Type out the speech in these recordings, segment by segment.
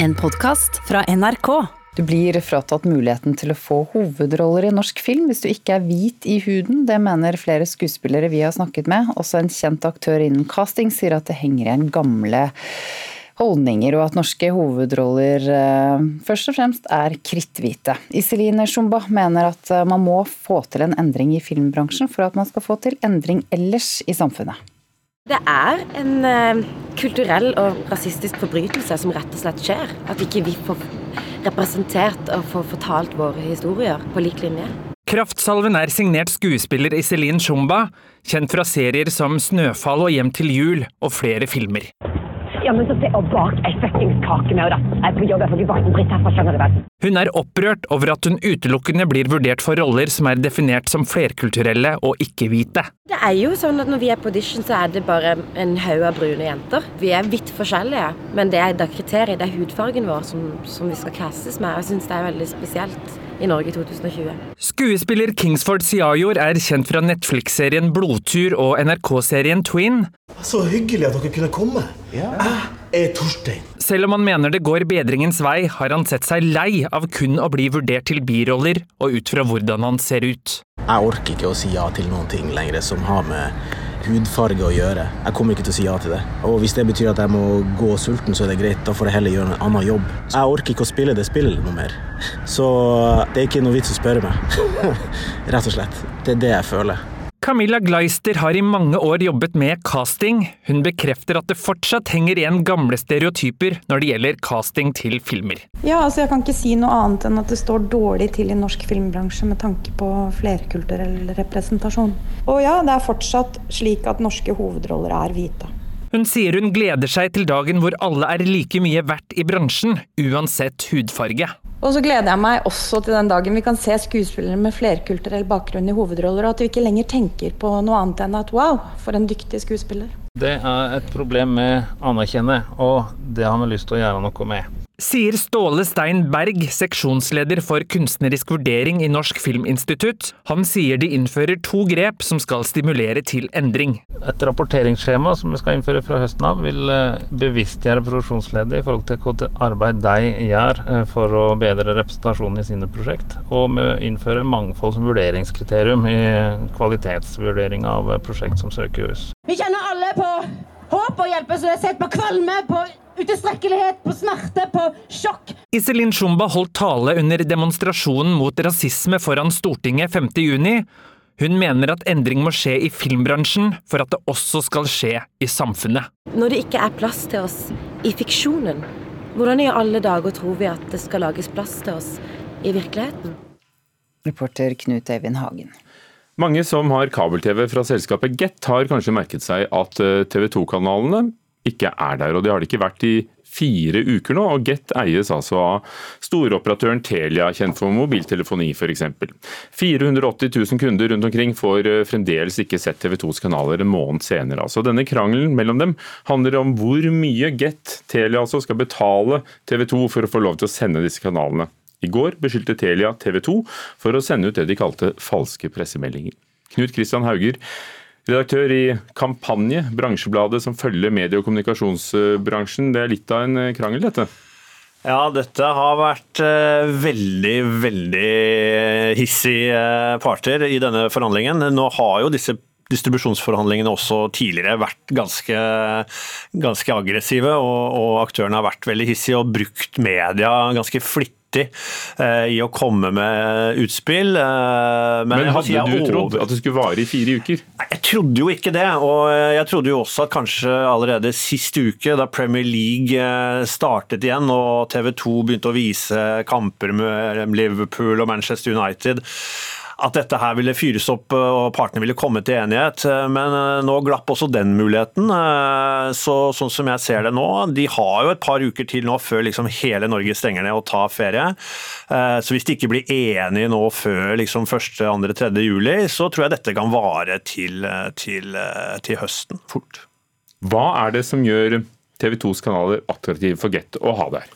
En podkast fra NRK. Du blir fratatt muligheten til å få hovedroller i norsk film hvis du ikke er hvit i huden. Det mener flere skuespillere vi har snakket med. Også en kjent aktør innen casting sier at det henger igjen gamle holdninger, og at norske hovedroller eh, først og fremst er kritthvite. Iselin Shumba mener at eh, man må få til en endring i filmbransjen for at man skal få til endring ellers i samfunnet. Det er en uh, kulturell og rasistisk forbrytelse som rett og slett skjer. At ikke vi får representert og får fortalt våre historier på lik linje. Kraftsalven er signert skuespiller Iselin Shumba, kjent fra serier som Snøfall og Hjem til jul og flere filmer. Ja, men så se og bak ei fuckings kake med, da. Jeg er på jobb, jeg får ikke bakt en dritt herfra, skjønner du vel. Hun er opprørt over at hun utelukkende blir vurdert for roller som er definert som flerkulturelle og ikke-hvite. Det er jo sånn at når vi er på audition, så er det bare en haug av brune jenter. Vi er vidt forskjellige, men det er da kriteriet, det er hudfargen vår som, som vi skal castes med. Jeg syns det er veldig spesielt i Norge i 2020. Skuespiller Kingsford Siajor er kjent fra Netflix-serien Blodtur og NRK-serien Twin. Så hyggelig at dere kunne komme. Jeg er Torstein. Selv om han mener det går bedringens vei, har han sett seg lei av kun å bli vurdert til biroller og ut fra hvordan han ser ut. Jeg orker ikke å si ja til noen ting lenger som har med hudfarge å gjøre. Jeg kommer ikke til å si ja til det. Og hvis det betyr at jeg må gå sulten, så er det greit. Da får jeg heller gjøre en annen jobb. Jeg orker ikke å spille det spillet noe mer. Så det er ikke noe vits å spørre meg. Rett og slett. Det er det jeg føler. Camilla Gleister har i mange år jobbet med casting. Hun bekrefter at det fortsatt henger igjen gamle stereotyper når det gjelder casting til filmer. Ja, altså Jeg kan ikke si noe annet enn at det står dårlig til i norsk filmbransje med tanke på flerkulturell representasjon. Og ja, det er fortsatt slik at norske hovedroller er hvite. Hun sier hun gleder seg til dagen hvor alle er like mye verdt i bransjen, uansett hudfarge. Og så gleder jeg meg også til den dagen vi kan se skuespillere med flerkulturell bakgrunn i hovedroller, og at vi ikke lenger tenker på noe annet enn at wow, for en dyktig skuespiller. Det er et problem vi anerkjenner, og det har vi lyst til å gjøre noe med. Sier Ståle Stein Berg, seksjonsleder for kunstnerisk vurdering i Norsk Filminstitutt. Han sier de innfører to grep som skal stimulere til endring. Et rapporteringsskjema som vi skal innføre fra høsten av, vil eh, bevisstgjøre produksjonsleder i forhold til hvilket arbeid de gjør eh, for å bedre representasjonen i sine prosjekt. Og vi innfører mangfold som vurderingskriterium i kvalitetsvurdering av prosjekt som søker hus. Vi kjenner alle på håp og hjelpe, så har sett på kvalme, på utilstrekkelighet, på smerte, på sjokk. Iselin Shumba holdt tale under demonstrasjonen mot rasisme foran Stortinget 5.6. Hun mener at endring må skje i filmbransjen for at det også skal skje i samfunnet. Når det ikke er plass til oss i fiksjonen, hvordan i alle dager tror vi at det skal lages plass til oss i virkeligheten? Reporter Knut Eivind Hagen. Mange som har kabel-TV fra selskapet Get, har kanskje merket seg at eh, TV 2-kanalene ikke er der. og Det har det ikke vært i fire uker nå, og Get eies altså av storoperatøren Telia, kjent for mobiltelefoni f.eks. 480 000 kunder rundt omkring får eh, fremdeles ikke sett TV 2s kanaler en måned senere. Altså, denne krangelen mellom dem handler om hvor mye Get, Telia altså, skal betale TV 2 for å få lov til å sende disse kanalene. I går beskyldte Telia TV 2 for å sende ut det de kalte falske pressemeldinger. Knut Kristian Hauger, redaktør i Kampanje, bransjebladet som følger medie- og kommunikasjonsbransjen. Det er litt av en krangel, dette? Ja, dette har vært uh, veldig, veldig hissige parter i denne forhandlingen. Nå har jo disse distribusjonsforhandlingene også tidligere vært ganske, ganske aggressive, og, og, aktørene har vært veldig hissige og brukt media ganske flittig i å komme med utspill. Men, Men hadde si, du trodd at det skulle vare i fire uker? Jeg trodde jo ikke det. Og jeg trodde jo også at kanskje allerede sist uke, da Premier League startet igjen og TV 2 begynte å vise kamper med Liverpool og Manchester United at dette her ville fyres opp og partene ville komme til enighet. Men eh, nå glapp også den muligheten. Eh, så sånn som jeg ser det nå, de har jo et par uker til nå før liksom hele Norge stenger ned og tar ferie. Eh, så hvis de ikke blir enige nå før liksom 1., 2., 3. juli, så tror jeg dette kan vare til, til, til høsten fort. Hva er det som gjør TV 2s kanaler attraktive for Get å ha der?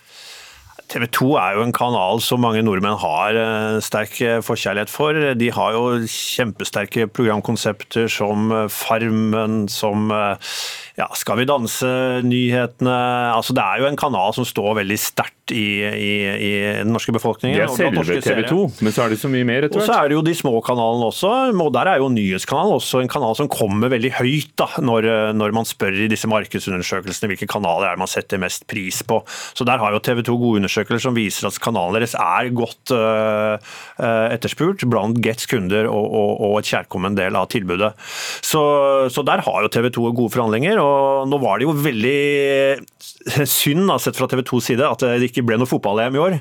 TV 2 er jo en kanal som mange nordmenn har eh, sterk eh, forkjærlighet for. De har jo kjempesterke programkonsepter som eh, Farmen, som ja, Skal vi danse-nyhetene altså Det er jo en kanal som står veldig sterkt i, i, i den norske befolkningen. Det er selve TV 2, men så er det så mye mer etter hvert. Og så er det jo de små kanalene også. og Der er jo Nyhetskanalen også en kanal som kommer veldig høyt da, når, når man spør i disse markedsundersøkelsene hvilke kanaler er man setter mest pris på. Så Der har jo TV 2 gode undersøkelser som viser at kanalen deres er godt uh, etterspurt blant Gets kunder og, og, og et kjærkommen del av tilbudet. Så, så der har jo TV 2 gode forhandlinger. Og Nå var det jo veldig synd, da, sett fra TV 2s side, at det ikke ble noe fotball-EM i år.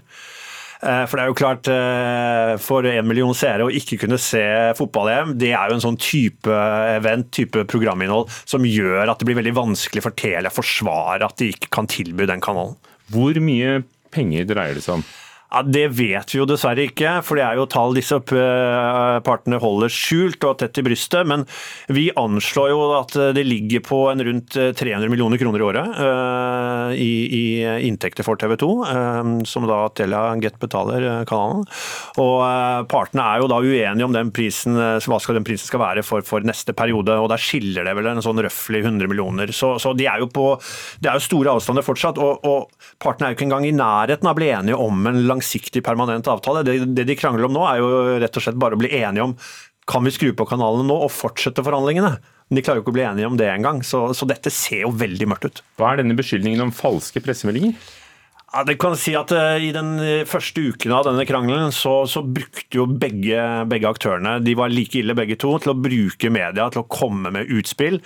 Eh, for det er jo klart, eh, for en million seere å ikke kunne se fotball-EM, det er jo en sånn type event, type programinnhold, som gjør at det blir veldig vanskelig for Telia å forsvare at de ikke kan tilby den kanalen. Hvor mye penger dreier det seg om? Ja, Det vet vi jo dessverre ikke, for det er jo tall disse eh, partene holder skjult og tett i brystet. Men vi anslår jo at det ligger på en rundt 300 eh, millioner kroner i året uh, i, i, inntekter for TV 2, uh, som da Telia Get betaler kanalen. Og partene er jo da uenige om den prisen, hva skal den prisen skal være for, for neste periode. og Der skiller det vel en sånn røftlig 100 millioner. Så, så, de er jo på, det er jo store avstander fortsatt. og, og Partene er jo ikke engang i nærheten av å bli enige om en lang langsiktig, permanent avtale. Det, det de krangler om nå, er jo rett og slett bare å bli enige om kan vi skru på kanalene nå og fortsette forhandlingene. Men de klarer jo ikke å bli enige om det engang, så, så dette ser jo veldig mørkt ut. Hva er denne beskyldningen om falske pressemeldinger? Ja, det kan si at uh, I den eh, første uken av denne krangelen så, så brukte jo begge, begge, aktørene de var like ille begge to, til å bruke media til å komme med utspill.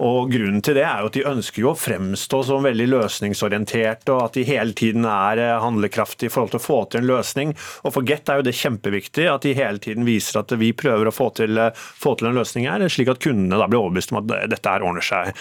og Grunnen til det er jo at de ønsker jo å fremstå som veldig løsningsorienterte, og at de hele tiden er uh, handlekraftige i forhold til å få til en løsning. Og For Get er jo det kjempeviktig at de hele tiden viser at vi prøver å få til, få til en løsning her, slik at kundene da blir overbevist om at dette her ordner seg,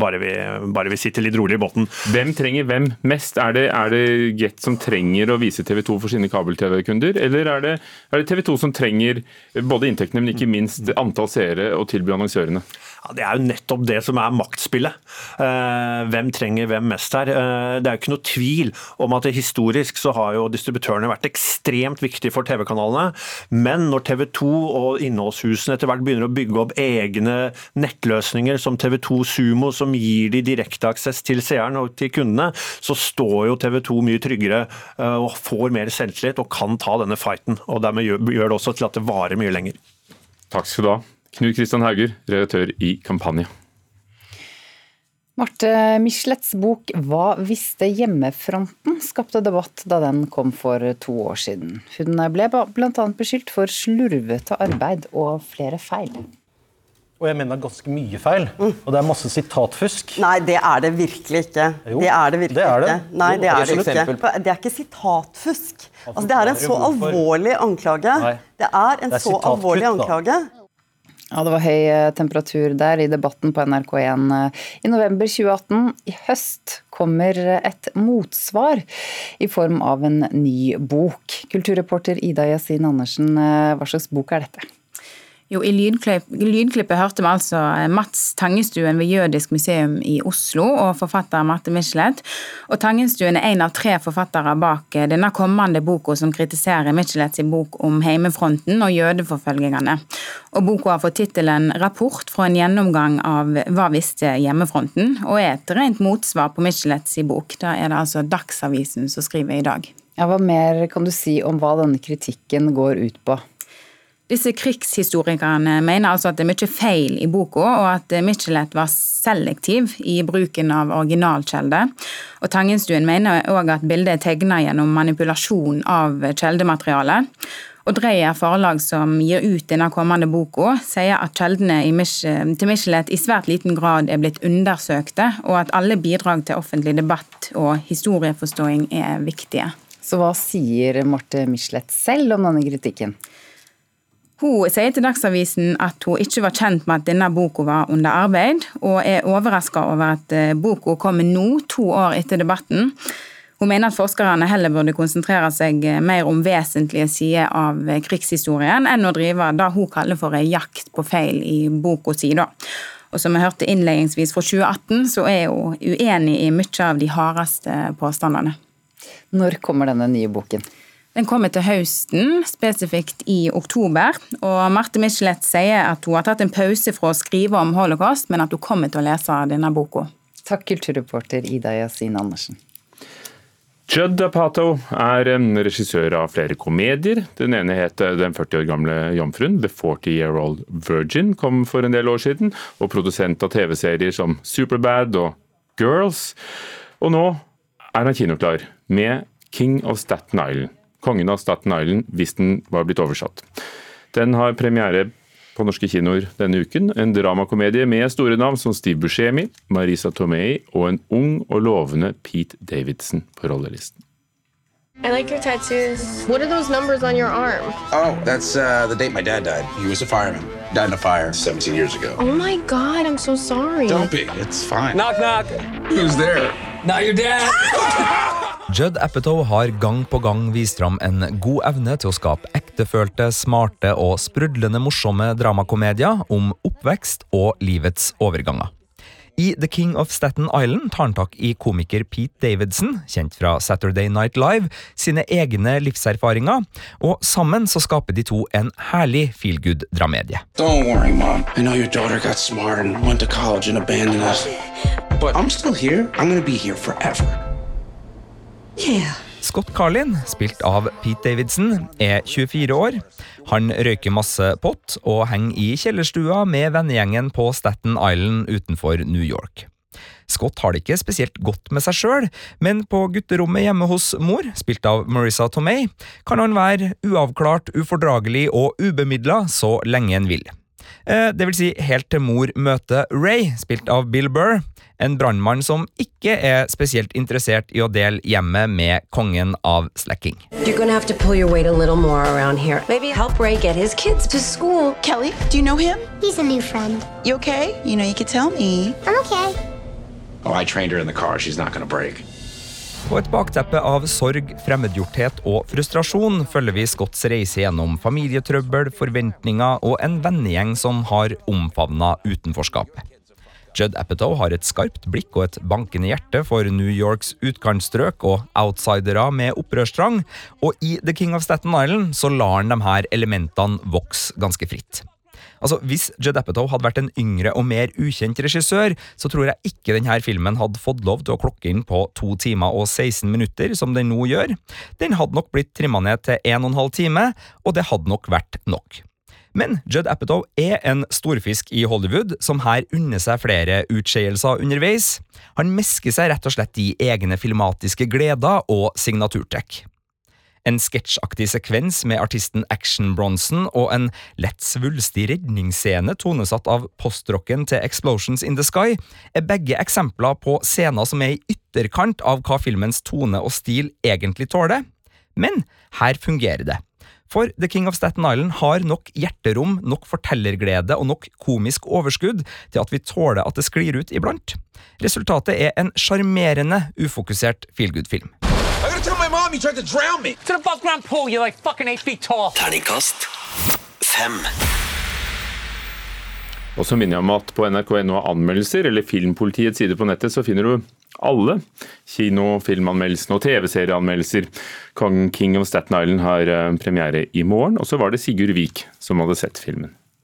bare vi, bare vi sitter litt rolig i båten. Hvem trenger hvem mest? Er det, er det det Get som trenger å vise TV 2 for sine kabel-TV-kunder, eller er det, er det TV 2 som trenger både inntektene, men ikke minst antall seere og tilby annonsørene? Ja, det er jo nettopp det som er maktspillet. Eh, hvem trenger hvem mest her? Eh, det er jo ikke noe tvil om at historisk så har jo distributørene vært ekstremt viktige for TV-kanalene. Men når TV 2 og innholdshusene etter hvert begynner å bygge opp egne nettløsninger som TV 2 Sumo, som gir de direkteaksess til seeren og til kundene, så står jo TV 2 mye tryggere eh, og får mer selvtillit og kan ta denne fighten. og Dermed gjør det også til at det varer mye lenger. Takk skal du ha. Knut Kristian Hauger, redaktør i Kampanje. Marte Michelets bok 'Hva visste hjemmefronten?' skapte debatt da den kom for to år siden. Hun ble bl.a. beskyldt for slurvete arbeid og flere feil. Og jeg mener ganske mye feil. Mm. Og det er masse sitatfusk. Nei, det er det virkelig ikke. Jo, det er det virkelig det er det. ikke. Nei, det er det ikke. Det er ikke sitatfusk. Altså, det er en så alvorlig anklage. Nei. Det er en det er så alvorlig anklage. Ja, Det var høy eh, temperatur der i debatten på NRK1 eh, i november 2018. I høst kommer et motsvar i form av en ny bok. Kulturreporter Ida Yasin Andersen, eh, hva slags bok er dette? Jo, I lydklipp, lydklippet hørte vi altså eh, Mats Tangestuen ved Jødisk museum i Oslo og forfatter Marte Michelet. Og Tangestuen er en av tre forfattere bak eh, denne kommende boka som kritiserer Michelets bok om heimefronten og jødeforfølgingene. Og Boka har fått tittelen 'Rapport fra en gjennomgang av hva visste hjemmefronten', og er et rent motsvar på Michelets bok. Da er det altså Dagsavisen som skriver i dag. Ja, hva mer kan du si om hva denne kritikken går ut på? Disse krigshistorikerne mener altså at det er mye feil i boka, og at Michelet var selektiv i bruken av originalkjelder. Og Tangenstuen mener òg at bildet er tegna gjennom manipulasjon av kjeldematerialet. Og Dreyer forlag, som gir ut denne kommende boka, sier at kjeldene til Michelet i svært liten grad er blitt undersøkte, og at alle bidrag til offentlig debatt og historieforståing er viktige. Så hva sier Marte Michelet selv om denne kritikken? Hun sier til Dagsavisen at hun ikke var kjent med at denne boka var under arbeid, og er overraska over at eh, boka kommer nå, to år etter debatten. Hun mener at forskerne heller burde konsentrere seg eh, mer om vesentlige sider av eh, krigshistorien, enn å drive det hun kaller for en jakt på feil i boka si. Og som vi hørte innledningsvis fra 2018, så er hun uenig i mye av de hardeste påstandene. Når kommer denne nye boken? Den kommer til høsten, spesifikt i oktober. Og Marte Michelet sier at hun har tatt en pause fra å skrive om holocaust, men at hun kommer til å lese denne boka. Takk, kulturreporter Ida Yasin Andersen. Judd Apatow er en regissør av flere komedier. Den ene het Den 40 år gamle jomfruen, The 40 Year Old Virgin, kom for en del år siden. Og produsent av TV-serier som Superbad og Girls. Og nå er han kinoklar med King of Staten Island. Kongen av Staten Island, hvis den var blitt oversatt. Den har premiere på norske kinoer denne uken. En dramakomedie med store navn som Steve Buscemi, Marisa Tomei og en ung og lovende Pete Davidson på rollelisten. I like your tattoos. What are those numbers on your arm? Oh, that's uh, the date my dad died. He was a fireman. Died in a fire 17 years ago. Oh my god, I'm so sorry. Don't be. It's fine. Knock, knock. Who's there? Not your dad. Judd Apatow har gang på gang vist fram en god evne til å skape ektefølte, smarte og sprudlende morsomme dramakomedier om oppvekst og livets overganger. I The King of Staten Island tar han tak i komiker Pete Davidson, kjent fra Saturday Night Live, sine egne livserfaringer, og sammen så skaper de to en herlig feel good-dramedie. Don't worry, Mom. I know your daughter got smart and went to college and abandoned us. But I'm still here. I'm gonna be here forever. Yeah. Scott Carlin, spilt av Pete Davidson, er 24 år. Han røyker masse pott og henger i kjellerstua med vennegjengen på Staten Island utenfor New York. Scott har det ikke spesielt godt med seg sjøl, men på gutterommet hjemme hos mor, spilt av Marissa Tomei, kan han være uavklart, ufordragelig og ubemidla så lenge en vil. Eh, det vil si helt til mor møter Ray, spilt av Bill Burr, en brannmann som ikke er spesielt interessert i å dele hjemmet med kongen av slacking. You're gonna have to pull your weight a little more around here. Maybe help Ray get his kids to school. Kelly, do you know him? He's a new friend. You okay? You know, you could tell me. I'm okay. Oh, I trained her in the car. She's not gonna break. På et bakteppe av sorg, fremmedgjorthet og frustrasjon følger vi Scotts reise gjennom familietrøbbel, forventninger og en vennegjeng som har omfavna utenforskapet. Judd Apatow har et skarpt blikk og et bankende hjerte for New Yorks utkantstrøk og outsidere med opprørstrang, og i The King of Staten Island så lar han de her elementene vokse ganske fritt. Altså, Hvis Judd Apatow hadde vært en yngre og mer ukjent regissør, så tror jeg ikke denne filmen hadde fått lov til å klokke inn på to timer og 16 minutter, som den nå gjør. Den hadde nok blitt trimma ned til 1 12 time, og det hadde nok vært nok. Men Judd Apatow er en storfisk i Hollywood som her unner seg flere utskeielser underveis. Han mesker seg rett og slett i egne filmatiske gleder og signaturtrekk. En sketsjaktig sekvens med artisten Action Bronson og en lett svulstig redningsscene tonesatt av postrocken til Explosions in the Sky er begge eksempler på scener som er i ytterkant av hva filmens tone og stil egentlig tåler. Men her fungerer det. For The King of Staten Island har nok hjerterom, nok fortellerglede og nok komisk overskudd til at vi tåler at det sklir ut iblant. Resultatet er en sjarmerende, ufokusert feelgood-film. Terningkast fem. Og så minner jeg om at på nrk.no anmeldelser, eller Filmpolitiets side på nettet, så finner du alle kino-, filmanmeldelsene og TV-serieanmeldelser. Kong King of Staten Island har eh, premiere i morgen, og så var det Sigurd Vik som hadde sett filmen.